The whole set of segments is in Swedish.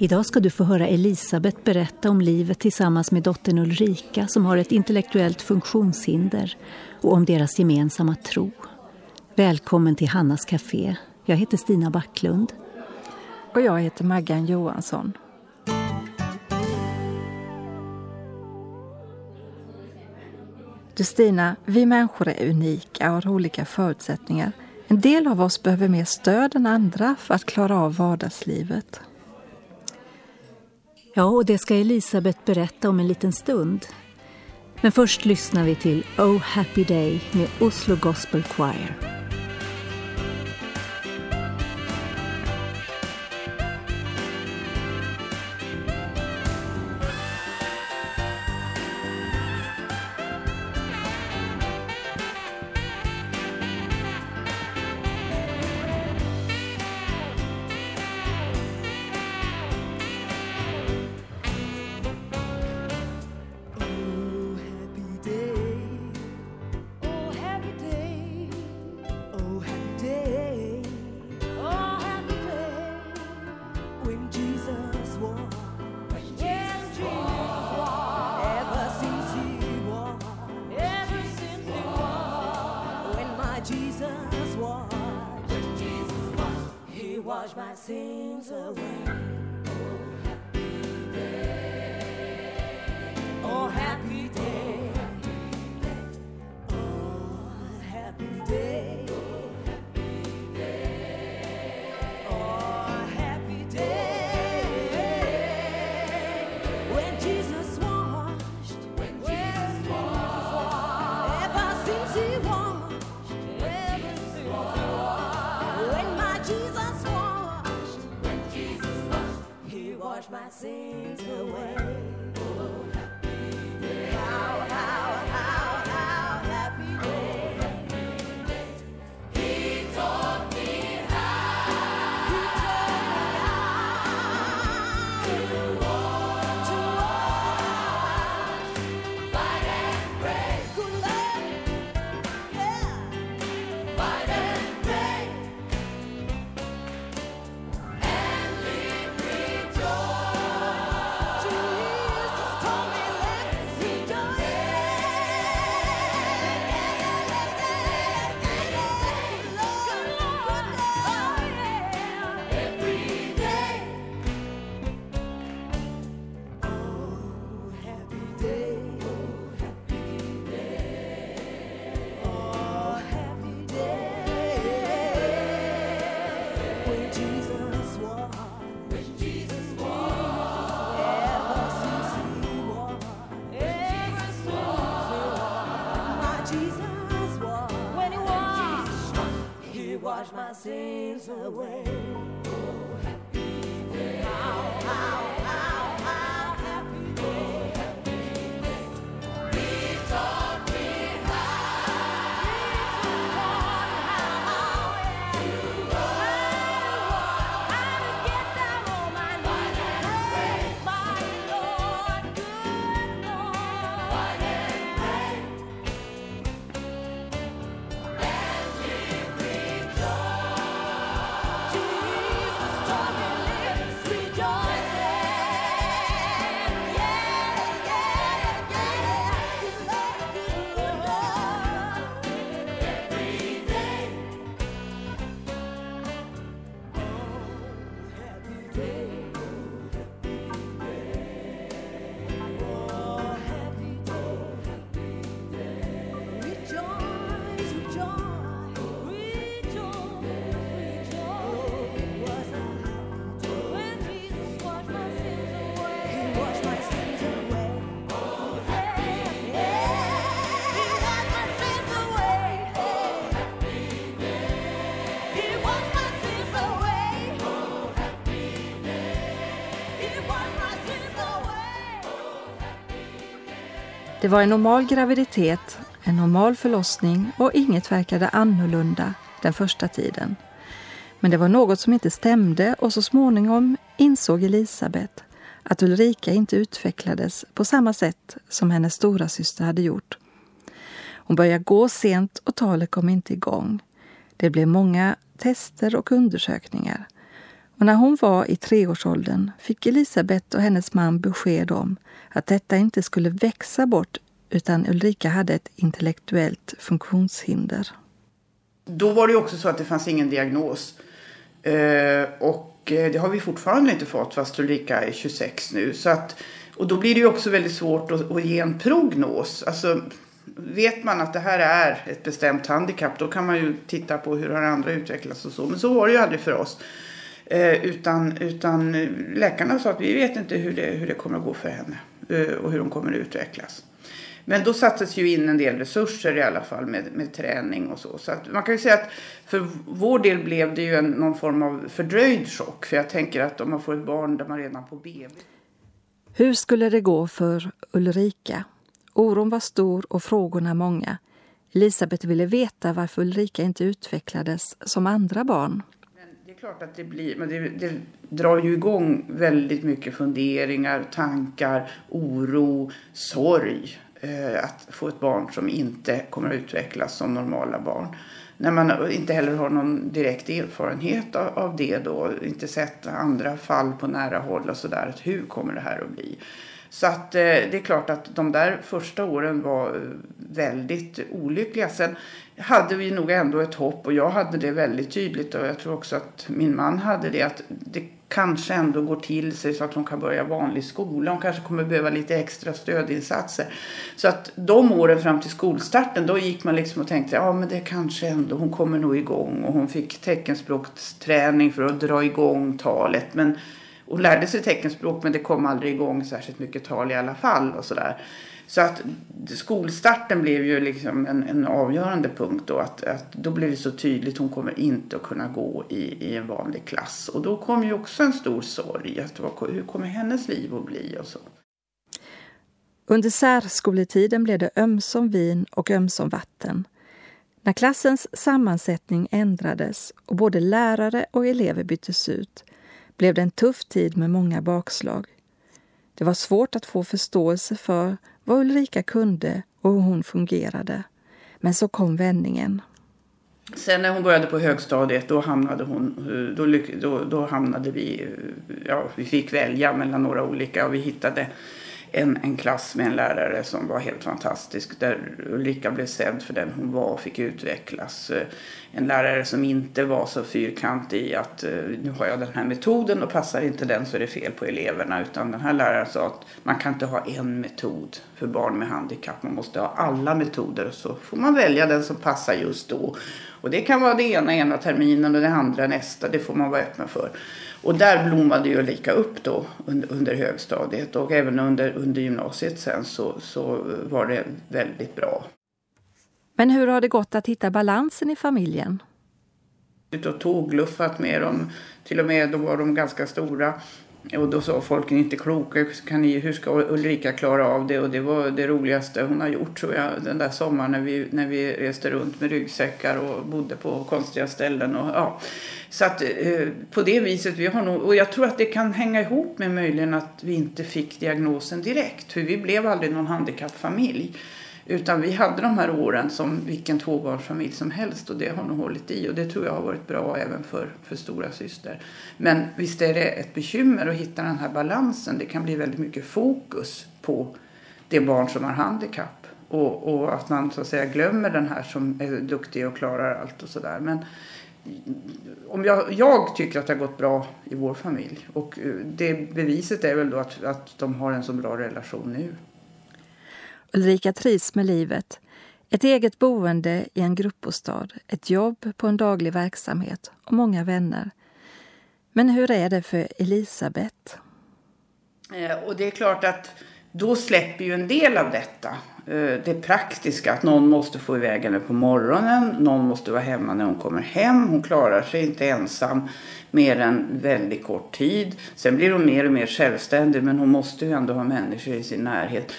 Idag ska du få höra Elisabet berätta om livet tillsammans med dottern Ulrika som har ett intellektuellt funktionshinder och om deras gemensamma tro. Välkommen till Hannas Café. Jag heter Stina Backlund. Och jag heter Maggan Johansson. Du Stina, vi människor är unika och har olika förutsättningar. En del av oss behöver mer stöd än andra för att klara av vardagslivet. Ja, och det ska Elisabeth berätta om en liten stund. Men först lyssnar vi till Oh Happy Day med Oslo Gospel Choir. Jesus washed. Yes, Jesus washed. He washed my sins away. Oh, happy day. Oh, happy Jesus walked, when he walked, he washed my sins away. Oh, happy day. Ow, ow. day. Det var en normal graviditet, en normal förlossning och inget verkade annorlunda den första tiden. Men det var något som inte stämde och så småningom insåg Elisabet att Ulrika inte utvecklades på samma sätt som hennes stora syster hade gjort. Hon började gå sent och talet kom inte igång. Det blev många tester och undersökningar. Och när hon var i treårsåldern fick Elisabet och hennes man besked om att detta inte skulle växa bort utan Ulrika hade ett intellektuellt funktionshinder. Då var det också så att det fanns ingen diagnos. Eh, och eh, det har vi fortfarande inte fått fast Ulrika är 26 nu. Så att, och då blir det ju också väldigt svårt att, att ge en prognos. Alltså, vet man att det här är ett bestämt handikapp då kan man ju titta på hur har andra utvecklats och så. Men så var det ju aldrig för oss. Eh, utan, utan läkarna sa att vi vet inte hur det, hur det kommer att gå för henne eh, och hur hon kommer att utvecklas. Men då sattes ju in en del resurser i alla fall med, med träning och så. Så att man kan ju säga att för vår del blev det ju en, någon form av fördröjd chock. För jag tänker att om man får ett barn där man redan på BB. Hur skulle det gå för Ulrika? Oron var stor och frågorna många. Elisabeth ville veta varför Ulrika inte utvecklades som andra barn. Det klart att det blir, men det, det drar ju igång väldigt mycket funderingar, tankar, oro, sorg. Eh, att få ett barn som inte kommer att utvecklas som normala barn. När man inte heller har någon direkt erfarenhet av det då, inte sett andra fall på nära håll och sådär. Hur kommer det här att bli? Så att eh, det är klart att de där första åren var eh, väldigt olyckliga. Sen hade vi nog ändå ett hopp och jag hade det väldigt tydligt och jag tror också att min man hade det att det kanske ändå går till sig så att hon kan börja vanlig skola. Hon kanske kommer behöva lite extra stödinsatser. Så att de åren fram till skolstarten då gick man liksom och tänkte ja men det kanske ändå, hon kommer nog igång och hon fick teckenspråksträning för att dra igång talet. Men och lärde sig teckenspråk men det kom aldrig igång särskilt mycket tal i alla fall och sådär. Så att skolstarten blev ju liksom en, en avgörande punkt då. Att, att då blev det så tydligt hon kommer inte att kunna gå i, i en vanlig klass. Och då kom ju också en stor sorg. Att vad, hur kommer hennes liv att bli och så. Under särskoletiden blev det ömsom vin och ömsom vatten. När klassens sammansättning ändrades och både lärare och elever byttes ut blev det en tuff tid med många bakslag. Det var svårt att få förståelse för vad Ulrika kunde och hur hon fungerade. Men så kom vändningen. Sen när hon började på högstadiet då hamnade, hon, då, då, då hamnade vi, ja vi fick välja mellan några olika och vi hittade en, en klass med en lärare som var helt fantastisk. Där Ulrika blev sedd för den hon var och fick utvecklas. Eh, en lärare som inte var så fyrkantig i att eh, nu har jag den här metoden och passar inte den så är det fel på eleverna. Utan den här läraren sa att man kan inte ha en metod för barn med handikapp. Man måste ha alla metoder och så får man välja den som passar just då. Och det kan vara det ena ena terminen och det andra nästa. Det får man vara öppen för. Och där blommade ju lika upp då under, under högstadiet och även under, under gymnasiet sen så, så var det väldigt bra. Men hur har det gått att hitta balansen i familjen? Och tågluffat med dem, till och med då var de ganska stora. Och då sa folk, ni är inte kloka, kan ni, hur ska Ulrika klara av det? Och det var det roligaste hon har gjort tror jag, den där sommaren när vi, när vi reste runt med ryggsäckar och bodde på konstiga ställen. Och, ja. Så att eh, på det viset, vi har nog, och jag tror att det kan hänga ihop med möjligen att vi inte fick diagnosen direkt. För vi blev aldrig någon handikappfamilj. Utan vi hade de här åren som vilken tvåbarnsfamilj som helst och det har nog hållit i och det tror jag har varit bra även för, för stora syster. Men visst är det ett bekymmer att hitta den här balansen. Det kan bli väldigt mycket fokus på det barn som har handikapp och, och att man så att säga glömmer den här som är duktig och klarar allt och sådär. Men om jag, jag tycker att det har gått bra i vår familj och eh, det beviset är väl då att, att de har en så bra relation nu. Ulrika trivs med livet. Ett eget boende i en gruppbostad, ett jobb på en daglig verksamhet och många vänner. Men hur är det för Elisabeth? Eh, och det är klart att då släpper ju en del av detta. Eh, det praktiska, att någon måste få iväg henne på morgonen, någon måste vara hemma när hon kommer hem. Hon klarar sig inte ensam mer än väldigt kort tid. Sen blir hon mer och mer självständig men hon måste ju ändå ha människor i sin närhet.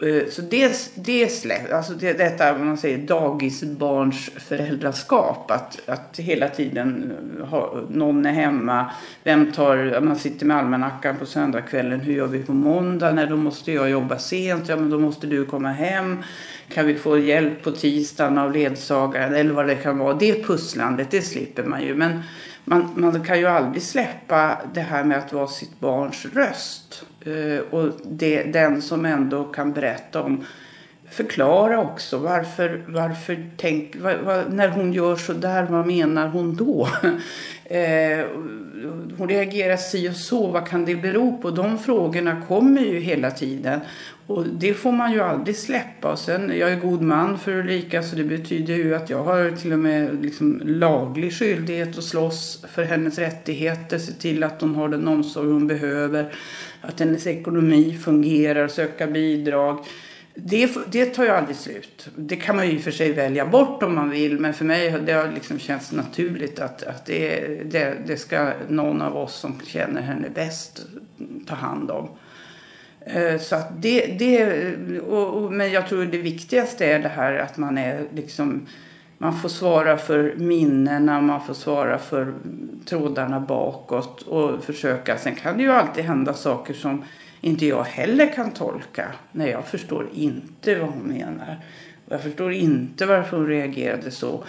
Eh, så det, det släpp, alltså det, detta man säger dagisbarns föräldraskap. Att, att hela tiden eh, ha, någon är hemma. Vem tar, man sitter med almanackan på söndagskvällen. Hur gör vi på måndag? Nej, då måste jag jobba sent. Ja, men då måste du komma hem. Kan vi få hjälp på tisdagen av ledsagaren? Eller vad det kan vara. Det pusslandet, det slipper man ju. Men man, man kan ju aldrig släppa det här med att vara sitt barns röst. Eh, och det, den som ändå kan berätta om förklara också varför, varför tänk, vad, vad, när hon gör så där, vad menar hon då? eh, hon reagerar si och så, vad kan det bero på? De frågorna kommer ju hela tiden. Och det får man ju aldrig släppa. Och sen, jag är god man för Ulrika så det betyder ju att jag har till och med liksom laglig skyldighet att slåss för hennes rättigheter. Se till att hon har den omsorg hon behöver. Att hennes ekonomi fungerar, söka bidrag. Det, det tar ju aldrig slut. Det kan man ju i och för sig välja bort om man vill. Men för mig det har liksom känts naturligt att, att det, det, det ska någon av oss som känner henne bäst ta hand om. Eh, så att det, det och, och, men jag tror det viktigaste är det här att man är liksom man får svara för minnena, man får svara för trådarna bakåt och försöka. Sen kan det ju alltid hända saker som inte jag heller kan tolka. Nej, jag förstår inte vad hon menar. Jag förstår inte varför hon reagerade så.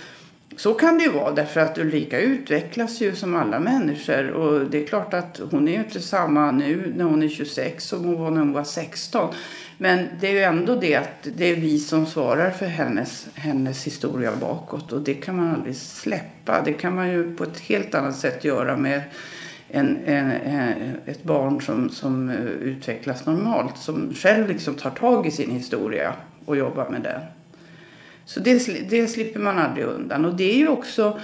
Så kan det ju vara därför att Ulrika utvecklas ju som alla människor och det är klart att hon är ju inte samma nu när hon är 26 som hon var när hon var 16. Men det är ju ändå det att det är vi som svarar för hennes, hennes historia bakåt och det kan man aldrig släppa. Det kan man ju på ett helt annat sätt göra med en, en, en, ett barn som, som eh, utvecklas normalt. Som själv liksom tar tag i sin historia och jobbar med den. Så det, det slipper man aldrig undan. Och det är ju också...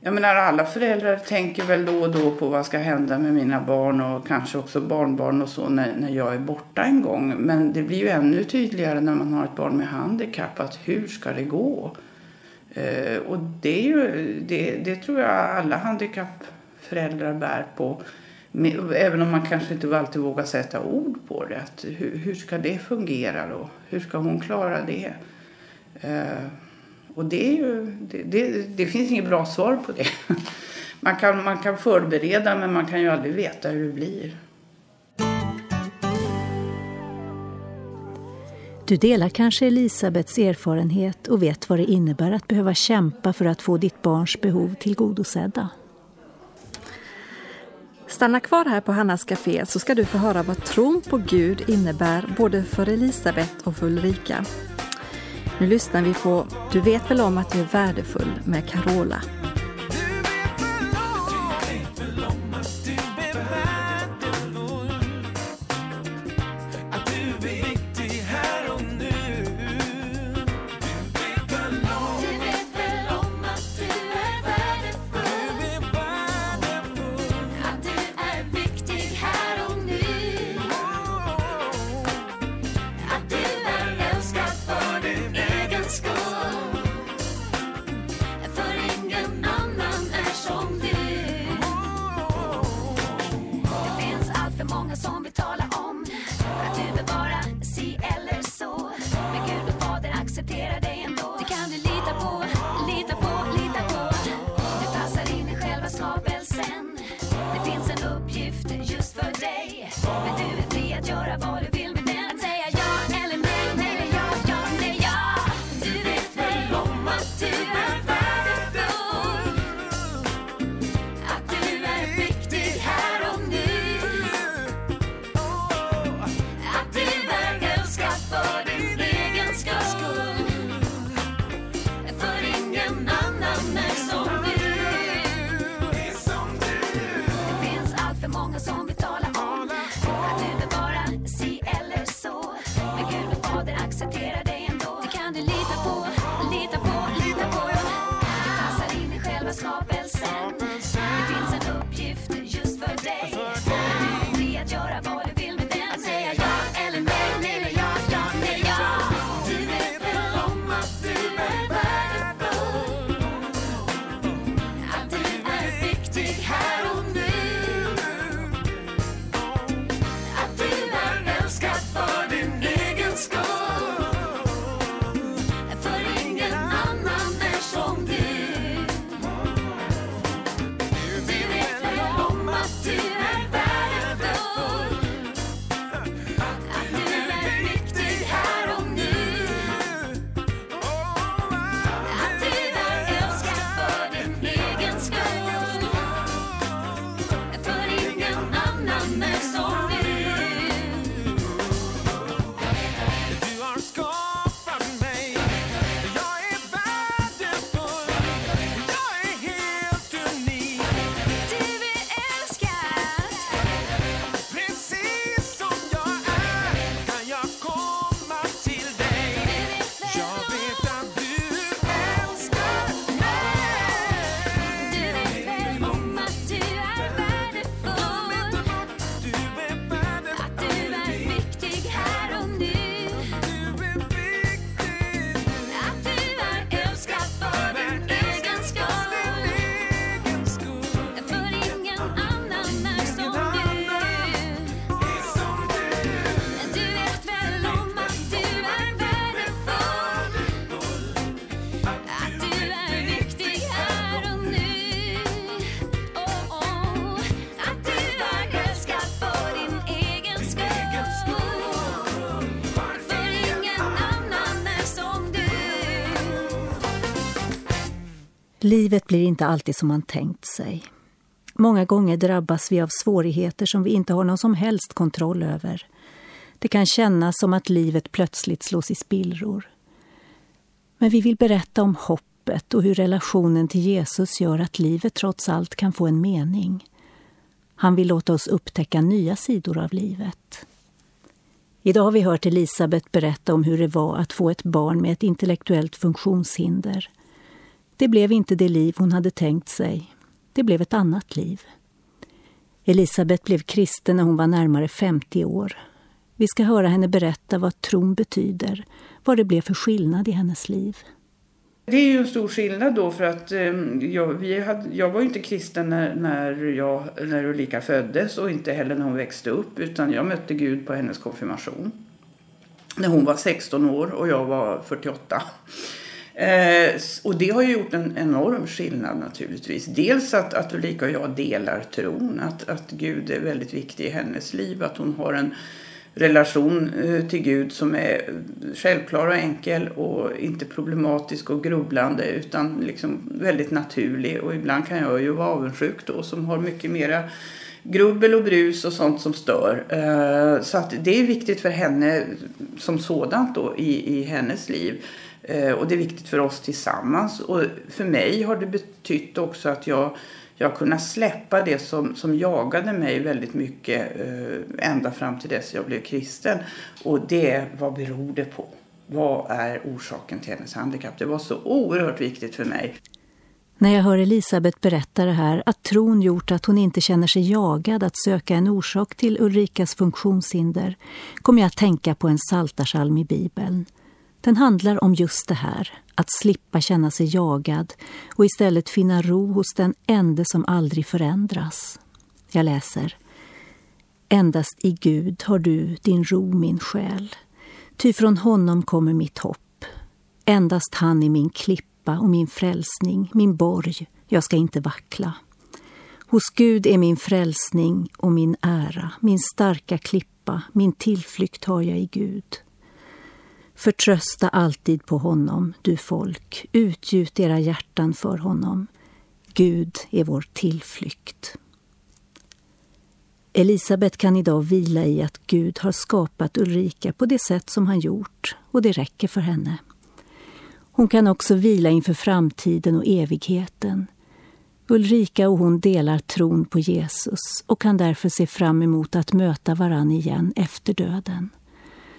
Jag menar alla föräldrar tänker väl då och då på vad ska hända med mina barn och kanske också barnbarn och så när, när jag är borta en gång. Men det blir ju ännu tydligare när man har ett barn med handikapp att hur ska det gå? Eh, och det, är ju, det, det tror jag alla handikappföräldrar bär på. Även om man kanske inte alltid vågar sätta ord på det. Att hur, hur ska det fungera då? Hur ska hon klara det? Eh, och det, är ju, det, det, det, finns inget bra svar på det. Man kan, man kan förbereda men man kan ju aldrig veta hur det blir. Du delar kanske Elisabets erfarenhet och vet vad det innebär att behöva kämpa för att få ditt barns behov tillgodosedda. Stanna kvar här på Hannas Café så ska du få höra vad tron på Gud innebär både för Elisabet och för Ulrika. Nu lyssnar vi på Du vet väl om att du är värdefull med Carola. dig. Men du är fri att göra vad du vill Livet blir inte alltid som man tänkt sig. Många gånger drabbas vi av svårigheter som vi inte har någon som helst kontroll över. Det kan kännas som att livet plötsligt slås i spillror. Men vi vill berätta om hoppet och hur relationen till Jesus gör att livet trots allt kan få en mening. Han vill låta oss upptäcka nya sidor av livet. Idag har vi hört Elisabet berätta om hur det var att få ett barn med ett intellektuellt funktionshinder. Det blev inte det liv hon hade tänkt sig. Det blev ett annat liv. Elisabet blev kristen när hon var närmare 50 år. Vi ska höra henne berätta vad tron betyder, vad det blev för skillnad i hennes liv. Det är ju en stor skillnad då för att ehm, jag, vi hade, jag var ju inte kristen när, när, jag, när Ulrika föddes och inte heller när hon växte upp utan jag mötte Gud på hennes konfirmation. När hon var 16 år och jag var 48. Eh, och det har ju gjort en enorm skillnad naturligtvis. Dels att, att Ulrika och jag delar tron, att, att Gud är väldigt viktig i hennes liv, att hon har en relation eh, till Gud som är självklar och enkel och inte problematisk och grubblande utan liksom väldigt naturlig. Och ibland kan jag ju vara avundsjuk då som har mycket mera grubbel och brus och sånt som stör. Eh, så att det är viktigt för henne som sådant då i, i hennes liv. Eh, och det är viktigt för oss tillsammans. Och för mig har det betytt också att jag jag har kunnat släppa det som, som jagade mig väldigt mycket eh, ända fram till dess jag blev kristen. Och det, vad beror det på? Vad är orsaken till hennes handikapp? Det var så oerhört viktigt för mig. När jag hör Elisabet berätta det här, att tron gjort att hon inte känner sig jagad att söka en orsak till Ulrikas funktionshinder, kommer jag att tänka på en saltarsalm i Bibeln. Den handlar om just det här, att slippa känna sig jagad och istället finna ro hos den ende som aldrig förändras. Jag läser. Endast i Gud har du din ro, min själ. Ty från honom kommer mitt hopp. Endast han är min klippa och min frälsning, min borg, jag ska inte vackla. Hos Gud är min frälsning och min ära, min starka klippa, min tillflykt har jag i Gud. Förtrösta alltid på honom, du folk, utgjut era hjärtan för honom. Gud är vår tillflykt. Elisabet kan idag vila i att Gud har skapat Ulrika på det sätt som han gjort och det räcker för henne. Hon kan också vila inför framtiden och evigheten. Ulrika och hon delar tron på Jesus och kan därför se fram emot att möta varann igen efter döden.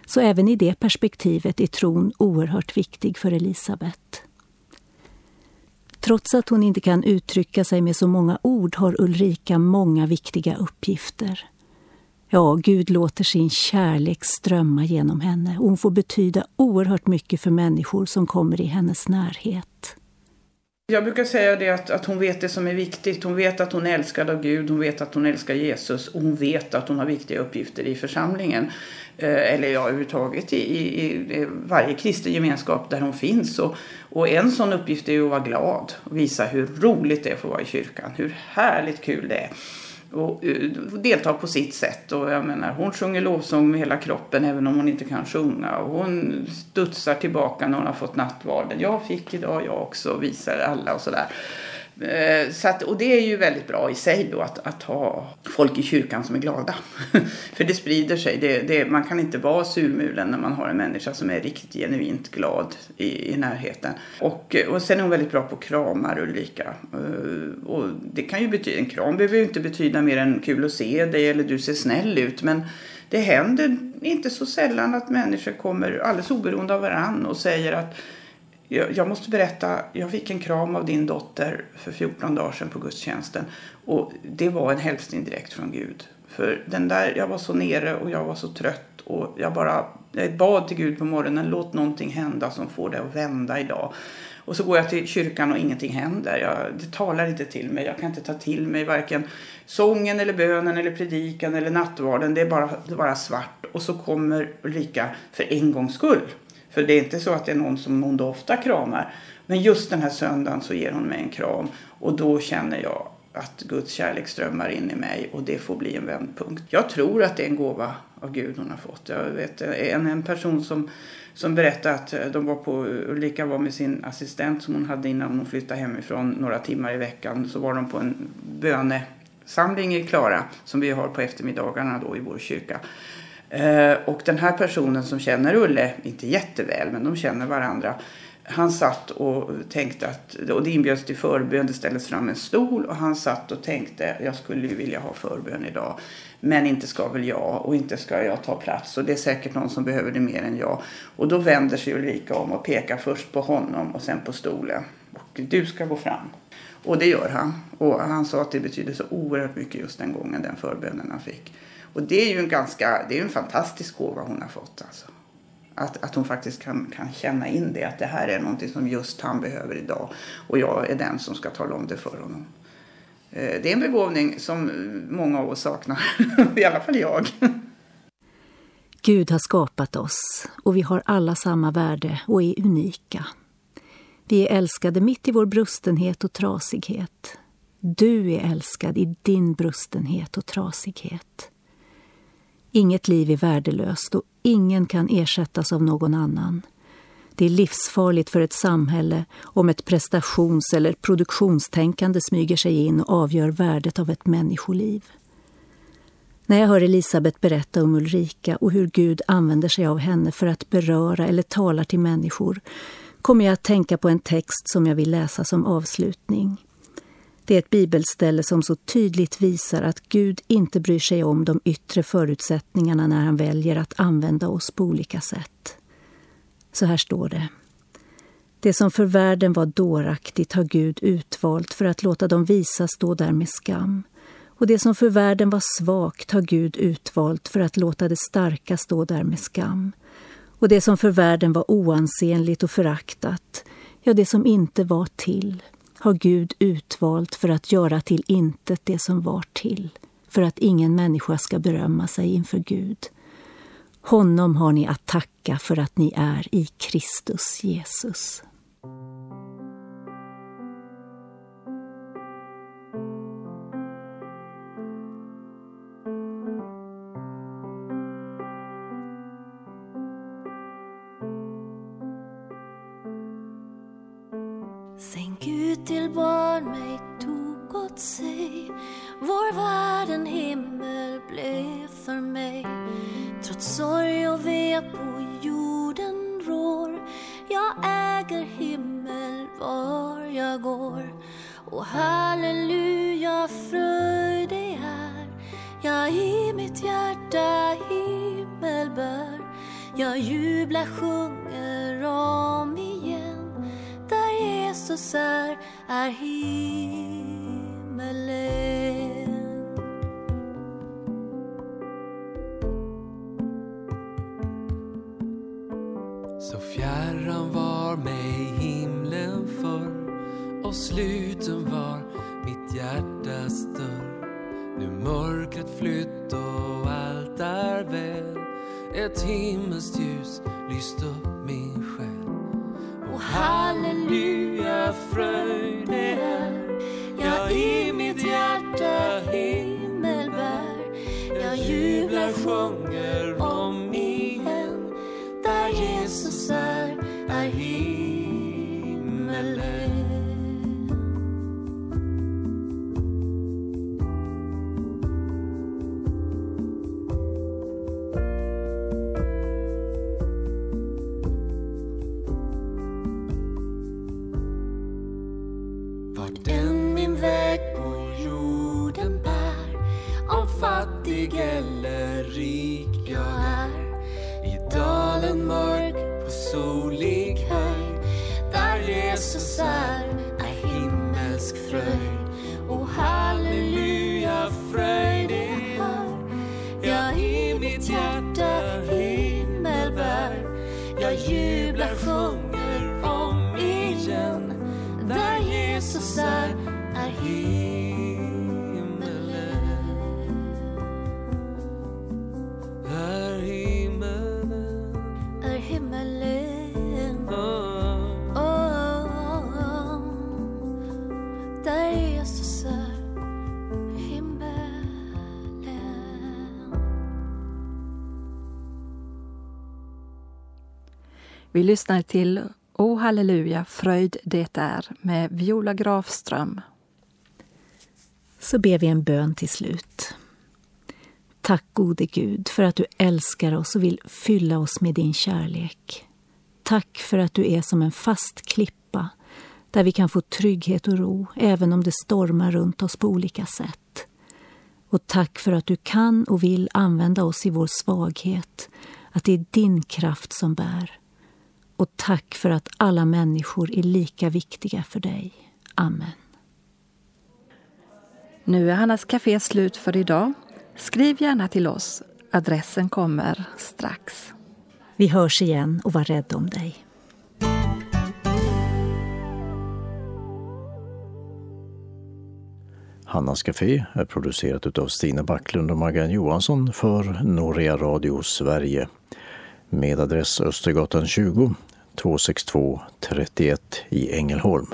Så även i det perspektivet är tron oerhört viktig för Elisabet. Trots att hon inte kan uttrycka sig med så många ord har Ulrika många viktiga uppgifter. Ja, Gud låter sin kärlek strömma genom henne och hon får betyda oerhört mycket för människor som kommer i hennes närhet. Jag brukar säga det att, att hon vet det som är viktigt. Hon vet att hon är älskad av Gud, hon vet att hon älskar Jesus och hon vet att hon har viktiga uppgifter i församlingen. Eh, eller ja, överhuvudtaget i, i, i varje kristen gemenskap där hon finns. Och, och en sån uppgift är ju att vara glad och visa hur roligt det är att få vara i kyrkan. Hur härligt kul det är och uh, delta på sitt sätt. Och jag menar, hon sjunger lovsång med hela kroppen även om hon inte kan sjunga. Och hon studsar tillbaka när hon har fått nattvarden. Jag fick idag, jag också, visar alla och sådär. Eh, så att, och det är ju väldigt bra i sig då att, att ha folk i kyrkan som är glada. För det sprider sig. Det, det, man kan inte vara surmulen när man har en människa som är riktigt genuint glad i, i närheten. Och, och sen är hon väldigt bra på kramar Ulrika. Eh, och det kan ju betyda, en kram behöver ju inte betyda mer än kul att se dig eller du ser snäll ut. Men det händer inte så sällan att människor kommer alldeles oberoende av varann och säger att jag, måste berätta, jag fick en kram av din dotter för 14 dagar sedan på gudstjänsten. Och det var en hälsning direkt från Gud. För den där, jag var så nere och jag var så trött och jag bara jag bad till Gud på morgonen, låt någonting hända som får det att vända idag. Och så går jag till kyrkan och ingenting händer. Jag, det talar inte till mig. Jag kan inte ta till mig varken sången eller bönen eller predikan eller nattvarden. Det är bara, det är bara svart. Och så kommer Ulrika för en gångs skull för det är inte så att det är någon som hon då ofta kramar. Men just den här söndagen så ger hon mig en kram. Och då känner jag att Guds kärlek strömmar in i mig och det får bli en vändpunkt. Jag tror att det är en gåva av Gud hon har fått. Jag vet en, en person som, som berättade att eh, de var på, Ulrika var med sin assistent som hon hade innan hon flyttade hemifrån några timmar i veckan. Så var de på en bönesamling i Klara som vi har på eftermiddagarna då i vår kyrka. Eh, och den här personen som känner Ulle, inte jätteväl men de känner varandra han satt och tänkte att, och det inbjöds till förbön, det ställdes fram en stol och han satt och tänkte jag skulle ju vilja ha förbön idag. Men inte ska väl jag och inte ska jag ta plats och det är säkert någon som behöver det mer än jag. Och då vänder sig Ulrika om och pekar först på honom och sen på stolen. Och du ska gå fram. Och det gör han. Och han sa att det betydde så oerhört mycket just den gången, den förbönen han fick. Och det är ju en ganska, det är en fantastisk gåva hon har fått alltså. Att, att hon faktiskt kan, kan känna in det, att det här är någonting som just han behöver idag. Och jag är den som ska tala om det för honom. Eh, det är en begåvning som många av oss saknar, i alla fall jag. Gud har skapat oss och vi har alla samma värde och är unika. Vi är älskade mitt i vår brustenhet och trasighet. Du är älskad i din brustenhet och trasighet. Inget liv är värdelöst och ingen kan ersättas av någon annan. Det är livsfarligt för ett samhälle om ett prestations eller produktionstänkande smyger sig in och avgör värdet av ett människoliv. När jag hör Elisabet berätta om Ulrika och hur Gud använder sig av henne för att beröra eller tala till människor kommer jag att tänka på en text som jag vill läsa som avslutning. Det är ett bibelställe som så tydligt visar att Gud inte bryr sig om de yttre förutsättningarna när han väljer att använda oss på olika sätt. Så här står det. Det som för världen var dåraktigt har Gud utvalt för att låta dem visa stå där med skam. Och det som för världen var svagt har Gud utvalt för att låta det starka stå där med skam. Och det som för världen var oansenligt och föraktat, ja, det som inte var till, har Gud utvalt för att göra till intet det som var till, för att ingen människa ska berömma sig inför Gud. Honom har ni att tacka för att ni är i Kristus Jesus. för mig tog åt sig. Vår värld en himmel blev för mig. Trots sorg och ve på jorden rår. Jag äger himmel var jag går. Och halleluja fröjd det är. Jag i mitt hjärta himmel bär. Jag jublar, sjunger om igen. Där Jesus är är himmelen Så fjärran var mig himlen förr och sluten var mitt hjärtas dörr. Nu mörkret flytt och allt är väl. Ett himmelskt ljus lyst upp min själ. Och halleluja, fröjd det är. Ja, i mitt hjärta himmel bär. Jag jublar, sjunger dansar är himmelen. Är himmelen. Är himmelen. Oh. Oh, oh, Där Jesus är himmelen. Vi lyssnar till O halleluja, fröjd det är med Viola Grafström. Så ber vi en bön till slut. Tack gode Gud för att du älskar oss och vill fylla oss med din kärlek. Tack för att du är som en fast klippa där vi kan få trygghet och ro även om det stormar runt oss på olika sätt. Och tack för att du kan och vill använda oss i vår svaghet, att det är din kraft som bär. Och tack för att alla människor är lika viktiga för dig. Amen. Nu är Hannas Café slut för idag. Skriv gärna till oss. Adressen kommer strax. Vi hörs igen och var rädd om dig. Hannas Café är producerat av Stina Backlund och Maggan Johansson för Norea Radio Sverige med adress Östergatan 20 262 31 i Ängelholm.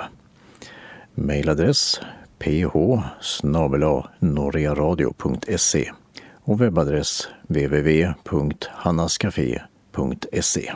Mailadress ph norearadio.se och webbadress www.hannascafé.se